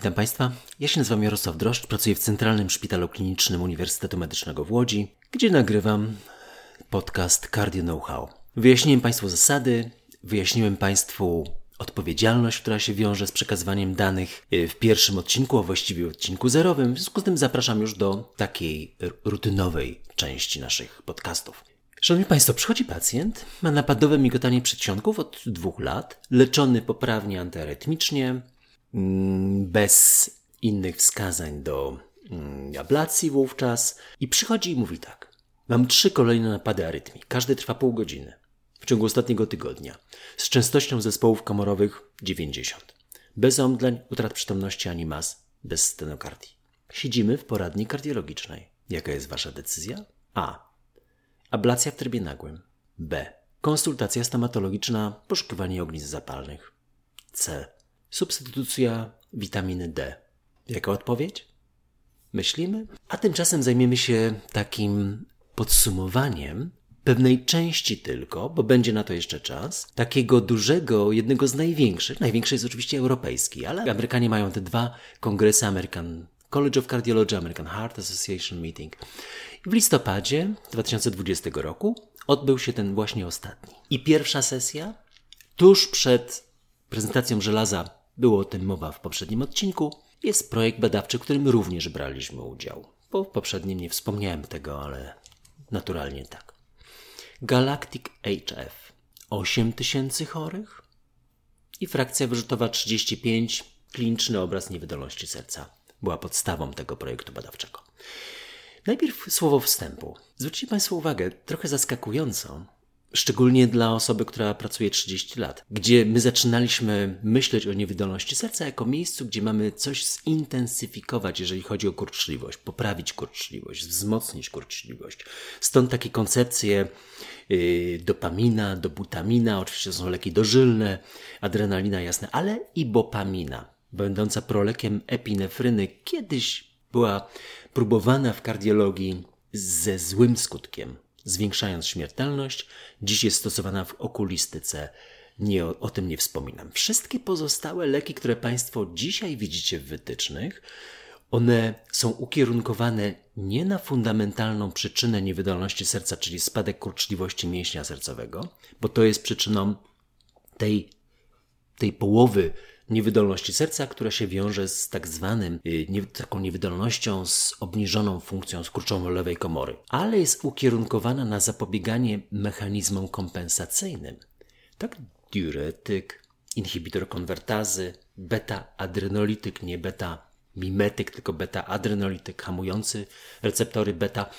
Witam Państwa. Ja się nazywam Jarosław Droszcz, pracuję w Centralnym Szpitalu Klinicznym Uniwersytetu Medycznego w Łodzi, gdzie nagrywam podcast Cardio Know-how. Wyjaśniłem Państwu zasady, wyjaśniłem Państwu odpowiedzialność, która się wiąże z przekazywaniem danych w pierwszym odcinku, a właściwie odcinku zerowym. W związku z tym zapraszam już do takiej rutynowej części naszych podcastów. Szanowni Państwo, przychodzi pacjent, ma napadowe migotanie przedsionków od dwóch lat, leczony poprawnie antyarytmicznie, bez innych wskazań do mm, ablacji wówczas i przychodzi i mówi tak. Mam trzy kolejne napady arytmii, każdy trwa pół godziny w ciągu ostatniego tygodnia, z częstością zespołów komorowych 90, bez omdleń, utrat przytomności ani mas, bez stenokardii. Siedzimy w poradni kardiologicznej. Jaka jest Wasza decyzja? A. Ablacja w trybie nagłym. B. Konsultacja stomatologiczna, poszukiwanie ognisk zapalnych. C. Substytucja witaminy D. Jaka odpowiedź? Myślimy? A tymczasem zajmiemy się takim podsumowaniem pewnej części tylko, bo będzie na to jeszcze czas, takiego dużego, jednego z największych, największy jest oczywiście europejski, ale Amerykanie mają te dwa kongresy American College of Cardiology, American Heart Association Meeting. W listopadzie 2020 roku odbył się ten właśnie ostatni. I pierwsza sesja, tuż przed prezentacją żelaza, było o tym mowa w poprzednim odcinku, jest projekt badawczy, w którym również braliśmy udział. Bo w poprzednim nie wspomniałem tego, ale naturalnie tak. Galactic HF 8 tysięcy chorych i frakcja wyrzutowa 35, kliniczny obraz niewydolności serca była podstawą tego projektu badawczego. Najpierw słowo wstępu. Zwróćcie Państwo uwagę, trochę zaskakująco, szczególnie dla osoby, która pracuje 30 lat, gdzie my zaczynaliśmy myśleć o niewydolności serca jako miejscu, gdzie mamy coś zintensyfikować, jeżeli chodzi o kurczliwość, poprawić kurczliwość, wzmocnić kurczliwość. Stąd takie koncepcje yy, dopamina, dobutamina, oczywiście są leki dożylne, adrenalina jasne, ale i bopamina, będąca prolekiem epinefryny, kiedyś była próbowana w kardiologii ze złym skutkiem, zwiększając śmiertelność. Dziś jest stosowana w okulistyce. Nie, o, tym nie wspominam. Wszystkie pozostałe leki, które Państwo dzisiaj widzicie w wytycznych, one są ukierunkowane nie na fundamentalną przyczynę niewydolności serca, czyli spadek kurczliwości mięśnia sercowego, bo to jest przyczyną tej, tej połowy niewydolności serca, która się wiąże z tak zwanym, y, nie, taką niewydolnością z obniżoną funkcją skurczowo lewej komory, ale jest ukierunkowana na zapobieganie mechanizmom kompensacyjnym. Tak diuretyk, inhibitor konwertazy, beta-adrenolityk, nie beta-mimetyk, tylko beta-adrenolityk hamujący receptory beta,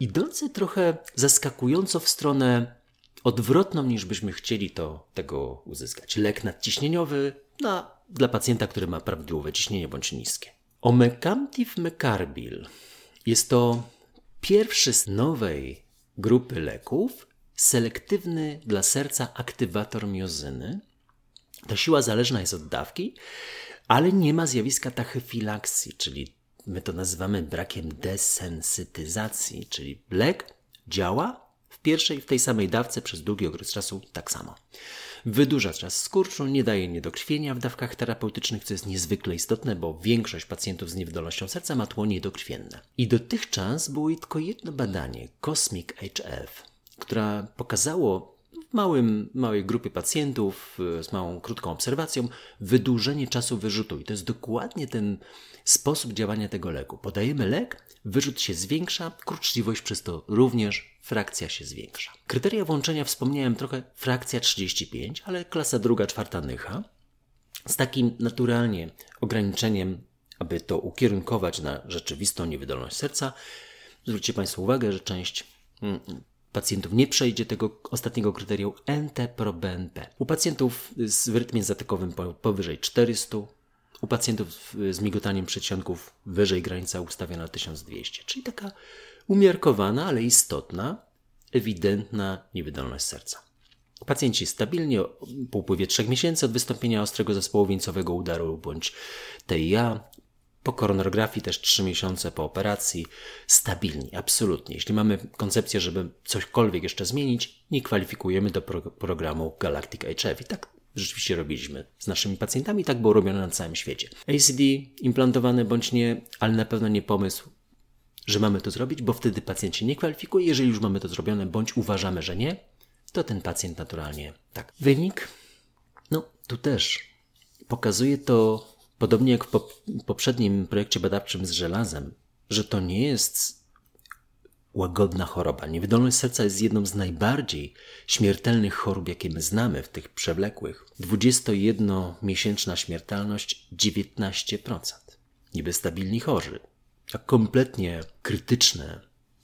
idący trochę zaskakująco w stronę odwrotną niż byśmy chcieli to tego uzyskać. Lek nadciśnieniowy na, dla pacjenta, który ma prawidłowe ciśnienie bądź niskie. Omecamtiv mecarbil jest to pierwszy z nowej grupy leków selektywny dla serca aktywator miozyny. Ta siła zależna jest od dawki, ale nie ma zjawiska tachyfilakcji, czyli my to nazywamy brakiem desensytyzacji, czyli lek działa pierwszej, w tej samej dawce przez długi okres czasu tak samo. Wydłuża czas skurczu, nie daje niedokrwienia w dawkach terapeutycznych, co jest niezwykle istotne, bo większość pacjentów z niewydolnością serca ma tło niedokrwienne. I dotychczas było tylko jedno badanie, Cosmic HF, które pokazało małym, małej grupie pacjentów z małą, krótką obserwacją wydłużenie czasu wyrzutu. I to jest dokładnie ten sposób działania tego leku. Podajemy lek, wyrzut się zwiększa, kurczliwość przez to również, frakcja się zwiększa. Kryteria włączenia wspomniałem trochę, frakcja 35, ale klasa druga, czwarta nycha. Z takim naturalnie ograniczeniem, aby to ukierunkować na rzeczywistą niewydolność serca, zwróćcie Państwo uwagę, że część mm, pacjentów nie przejdzie tego ostatniego kryterium NT-proBNP. U pacjentów z rytmie zatykowym powyżej 400, u pacjentów z migotaniem przedsionków wyżej granica ustawiona 1200, czyli taka umiarkowana, ale istotna, ewidentna niewydolność serca. Pacjenci stabilnie po upływie 3 miesięcy od wystąpienia ostrego zespołu wieńcowego udaru bądź TIA, po koronografii też 3 miesiące po operacji, stabilni, absolutnie. Jeśli mamy koncepcję, żeby cośkolwiek jeszcze zmienić, nie kwalifikujemy do pro programu Galactic HF i tak rzeczywiście robiliśmy z naszymi pacjentami. Tak było robione na całym świecie. ACD implantowane bądź nie, ale na pewno nie pomysł, że mamy to zrobić, bo wtedy pacjent się nie kwalifikuje. Jeżeli już mamy to zrobione, bądź uważamy, że nie, to ten pacjent naturalnie tak. Wynik? No, tu też pokazuje to, podobnie jak w poprzednim projekcie badawczym z żelazem, że to nie jest łagodna choroba. Niewydolność serca jest jedną z najbardziej śmiertelnych chorób, jakie my znamy w tych przewlekłych. 21-miesięczna śmiertelność 19%. Niby stabilni chorzy, a kompletnie krytyczne,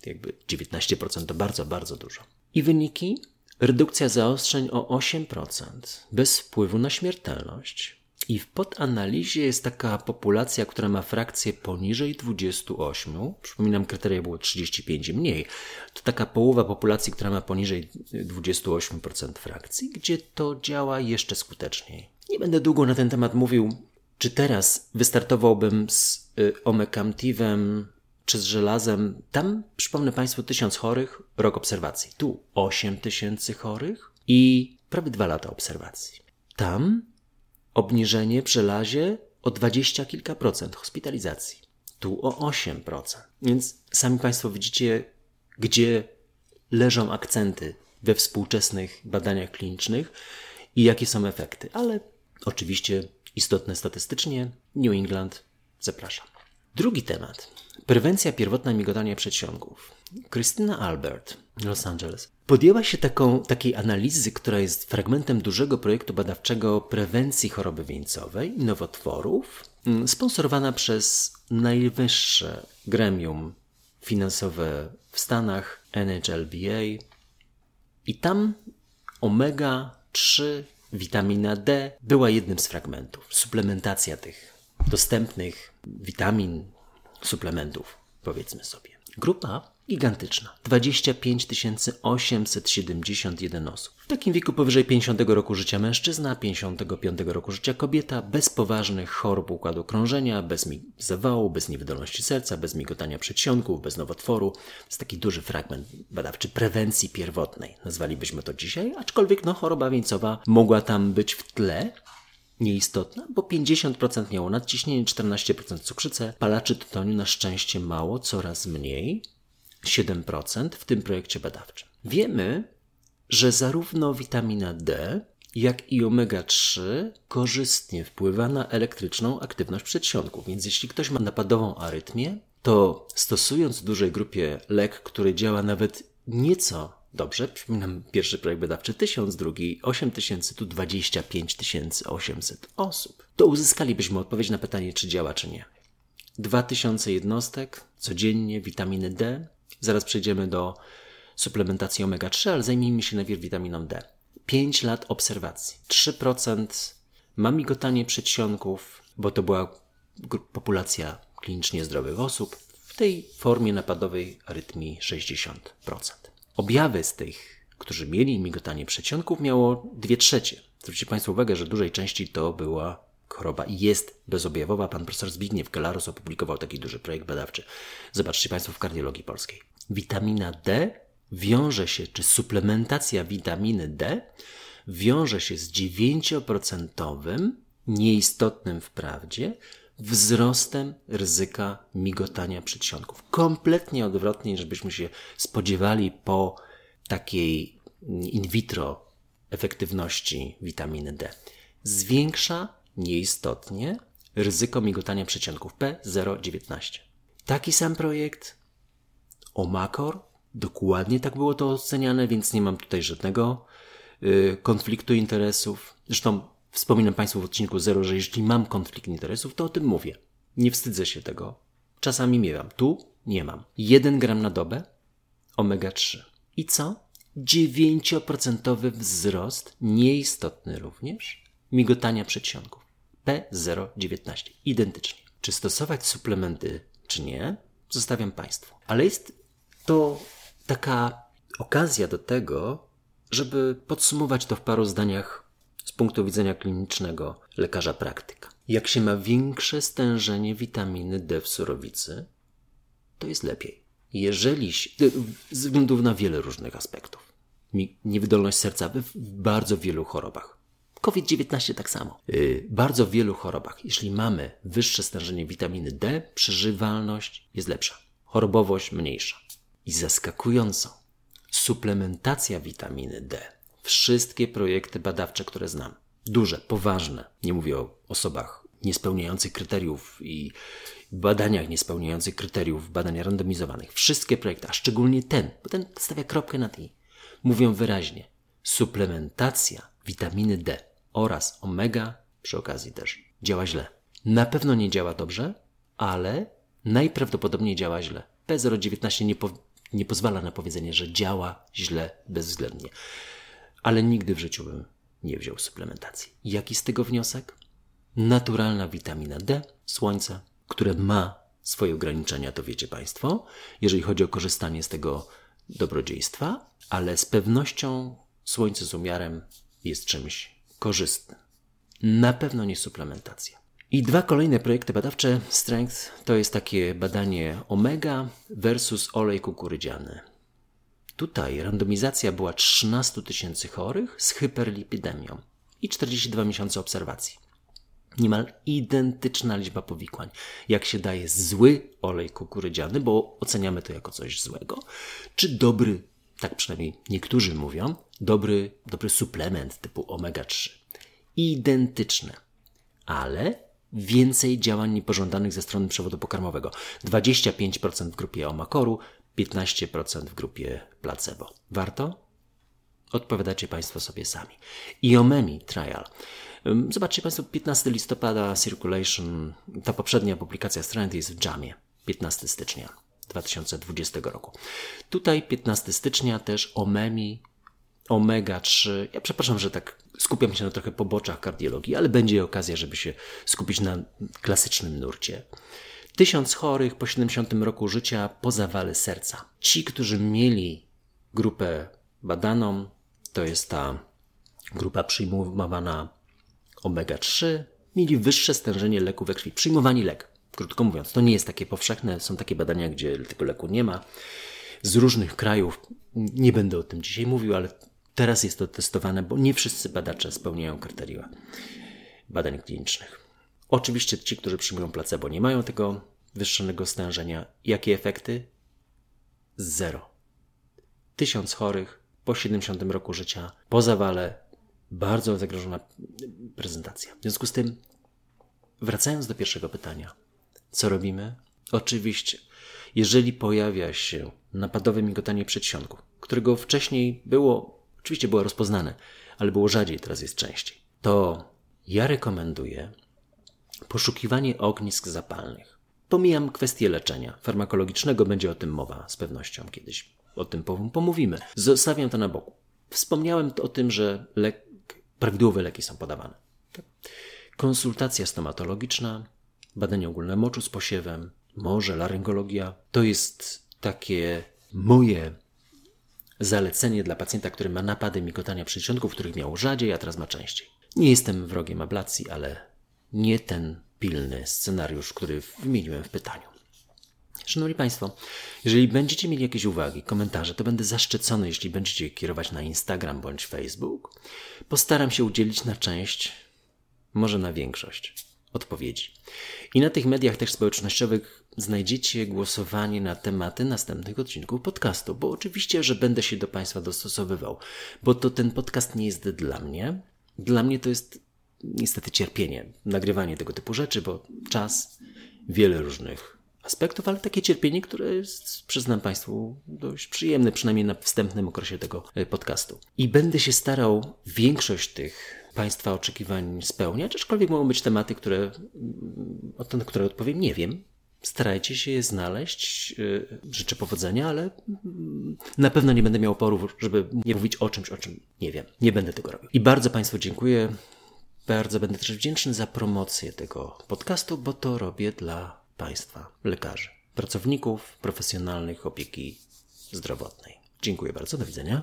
jakby 19% to bardzo, bardzo dużo. I wyniki? Redukcja zaostrzeń o 8% bez wpływu na śmiertelność. I w podanalizie jest taka populacja, która ma frakcję poniżej 28. Przypominam, kryteria było 35 i mniej. To taka połowa populacji, która ma poniżej 28% frakcji, gdzie to działa jeszcze skuteczniej. Nie będę długo na ten temat mówił. Czy teraz wystartowałbym z y, omecamtivem czy z żelazem? Tam, przypomnę Państwu, 1000 chorych, rok obserwacji. Tu 8000 chorych i prawie 2 lata obserwacji. Tam obniżenie w żelazie o 20 kilka procent hospitalizacji. Tu o 8%. Więc sami Państwo widzicie, gdzie leżą akcenty we współczesnych badaniach klinicznych i jakie są efekty. Ale oczywiście istotne statystycznie New England zapraszam. Drugi temat. Prewencja pierwotna migotania przedsionków. Krystyna Albert, Los Angeles, podjęła się taką, takiej analizy, która jest fragmentem dużego projektu badawczego prewencji choroby wieńcowej i nowotworów, mm, sponsorowana przez najwyższe gremium finansowe w Stanach, NHLBA. I tam omega-3, witamina D była jednym z fragmentów. Suplementacja tych dostępnych witamin, suplementów, powiedzmy sobie. Grupa gigantyczna. 25 871 osób. W takim wieku powyżej 50 roku życia mężczyzna, 55 roku życia kobieta, bez poważnych chorób układu krążenia, bez zawału, bez niewydolności serca, bez migotania przedsionków, bez nowotworu. To jest taki duży fragment badawczy prewencji pierwotnej, nazwalibyśmy to dzisiaj, aczkolwiek no, choroba wieńcowa mogła tam być w tle, nieistotna, bo 50% miało nadciśnienie, 14% cukrzycę, palaczy tytoniu na szczęście mało, coraz mniej, 7% w tym projekcie badawczym. Wiemy, że zarówno witamina D, jak i omega-3 korzystnie wpływa na elektryczną aktywność przedsionków. Więc jeśli ktoś ma napadową arytmię, to stosując w dużej grupie lek, który działa nawet nieco dobrze, przypominam pierwszy projekt badawczy 1000, drugi 8000, tu 25 800 osób, to uzyskalibyśmy odpowiedź na pytanie, czy działa, czy nie. 2000 jednostek codziennie witaminy D, Zaraz przejdziemy do suplementacji omega-3, ale zajmijmy się najpierw witaminą D. 5 lat obserwacji. 3% ma migotanie przedsionków, bo to była populacja klinicznie zdrowych osób. W tej formie napadowej arytmii 60%. Objawy z tych, którzy mieli migotanie przedsionków, miało 2 trzecie. Zwróćcie Państwo uwagę, że dużej części to była choroba jest bezobjawowa. Pan profesor Zbigniew Galaros opublikował taki duży projekt badawczy. Zobaczcie Państwo w kardiologii polskiej. Witamina D wiąże się, czy suplementacja witaminy D wiąże się z 9% nieistotnym wprawdzie wzrostem ryzyka migotania przedsionków. Kompletnie odwrotnie, niż byśmy się spodziewali po takiej in vitro efektywności witaminy D. Zwiększa nieistotnie ryzyko migotania przedsionków P019. Taki sam projekt Omakor, dokładnie tak było to oceniane, więc nie mam tutaj żadnego y, konfliktu interesów. Zresztą wspominam Państwu w odcinku 0, że jeśli mam konflikt interesów, to o tym mówię. Nie wstydzę się tego. Czasami miewam. Tu nie mam. 1 gram na dobę, omega-3. I co? 9% wzrost, nieistotny również, migotania przedsionków. P019. Identycznie. Czy stosować suplementy, czy nie, zostawiam Państwu. Ale jest to taka okazja do tego, żeby podsumować to w paru zdaniach z punktu widzenia klinicznego lekarza praktyka. Jak się ma większe stężenie witaminy D w surowicy, to jest lepiej. Jeżeli, ze względu na wiele różnych aspektów, niewydolność serca w bardzo wielu chorobach, COVID-19 tak samo. Yy, bardzo w wielu chorobach, jeśli mamy wyższe stężenie witaminy D, przeżywalność jest lepsza, chorobowość mniejsza. I zaskakująco, suplementacja witaminy D. Wszystkie projekty badawcze, które znam, duże, poważne, nie mówię o osobach niespełniających kryteriów i badaniach niespełniających kryteriów badań randomizowanych, wszystkie projekty, a szczególnie ten, bo ten stawia kropkę nad i, mówią wyraźnie, suplementacja witaminy D oraz omega przy okazji też działa źle. Na pewno nie działa dobrze, ale najprawdopodobniej działa źle. P019 nie, po, nie pozwala na powiedzenie, że działa źle bezwzględnie. Ale nigdy w życiu bym nie wziął suplementacji. Jaki z tego wniosek? Naturalna witamina D, słońce, które ma swoje ograniczenia, to wiecie Państwo, jeżeli chodzi o korzystanie z tego dobrodziejstwa, ale z pewnością słońce z umiarem jest czymś korzystnym. Na pewno nie suplementacja. I dwa kolejne projekty badawcze Strength to jest takie badanie omega versus olej kukurydziany. Tutaj randomizacja była 13 tysięcy chorych z hyperlipidemią i 42 miesiące obserwacji. Niemal identyczna liczba powikłań. Jak się daje zły olej kukurydziany, bo oceniamy to jako coś złego, czy dobry, tak przynajmniej niektórzy mówią, dobry, dobry suplement typu omega-3. Identyczne, ale więcej działań niepożądanych ze strony przewodu pokarmowego. 25% w grupie omakoru, 15% w grupie placebo. Warto? Odpowiadacie Państwo sobie sami. IOMEMI Trial. Zobaczcie Państwo, 15 listopada Circulation, ta poprzednia publikacja Strand jest w Jamie, 15 stycznia 2020 roku. Tutaj 15 stycznia też OMEMI, omega-3. Ja przepraszam, że tak skupiam się na trochę poboczach kardiologii, ale będzie okazja, żeby się skupić na klasycznym nurcie. Tysiąc chorych po 70 roku życia po zawale serca. Ci, którzy mieli grupę badaną, to jest ta grupa przyjmowana omega-3, mieli wyższe stężenie leku we krwi. Przyjmowani lek. Krótko mówiąc, to nie jest takie powszechne. Są takie badania, gdzie tego leku nie ma. Z różnych krajów, nie będę o tym dzisiaj mówił, ale teraz jest to testowane, bo nie wszyscy badacze spełniają kryteria badań klinicznych. Oczywiście ci, którzy przyjmują placebo, nie mają tego wyższonego stężenia. Jakie efekty? Zero. Tysiąc chorych po 70 roku życia, po zawale, bardzo zagrożona prezentacja. W związku z tym, wracając do pierwszego pytania, co robimy? Oczywiście, jeżeli pojawia się napadowe migotanie przedsionku, którego wcześniej było, oczywiście było rozpoznane, ale było rzadziej, teraz jest częściej, to ja rekomenduję poszukiwanie ognisk zapalnych. Pomijam kwestię leczenia farmakologicznego, będzie o tym mowa z pewnością kiedyś. O tym pomówimy. Zostawiam to na boku. Wspomniałem o tym, że lek, prawidłowe leki są podawane. Konsultacja stomatologiczna, badanie ogólne moczu z posiewem, może laryngologia. To jest takie moje zalecenie dla pacjenta, który ma napady migotania przedsionków, których miał rzadziej, a teraz ma częściej. Nie jestem wrogiem ablacji, ale nie ten pilny scenariusz, który wymieniłem w pytaniu. Szanowni Państwo, jeżeli będziecie mieli jakieś uwagi, komentarze, to będę zaszczycony, jeśli będziecie je kierować na Instagram bądź Facebook. Postaram się udzielić na część, może na większość odpowiedzi. I na tych mediach też społecznościowych znajdziecie głosowanie na tematy następnych odcinków podcastu, bo oczywiście, że będę się do Państwa dostosowywał, bo to ten podcast nie jest dla mnie. Dla mnie to jest niestety cierpienie, nagrywanie tego typu rzeczy, bo czas, wiele różnych aspektów, ale takie cierpienie, które jest, przyznam Państwu, dość przyjemne, przynajmniej na wstępnym okresie tego e, podcastu. I będę się starał większość tych Państwa oczekiwań spełniać, aczkolwiek mogą być tematy, które, na które odpowiem nie wiem. Starajcie się je znaleźć. E, życzę powodzenia, ale mm, na pewno nie będę miał oporu, żeby nie mówić o czymś, o czym nie wiem. Nie będę tego robił. I bardzo Państwu dziękuję. Bardzo będę też wdzięczny za promocję tego podcastu, bo to robię dla Państwa, lekarzy, pracowników profesjonalnych opieki zdrowotnej. Dziękuję bardzo, do widzenia.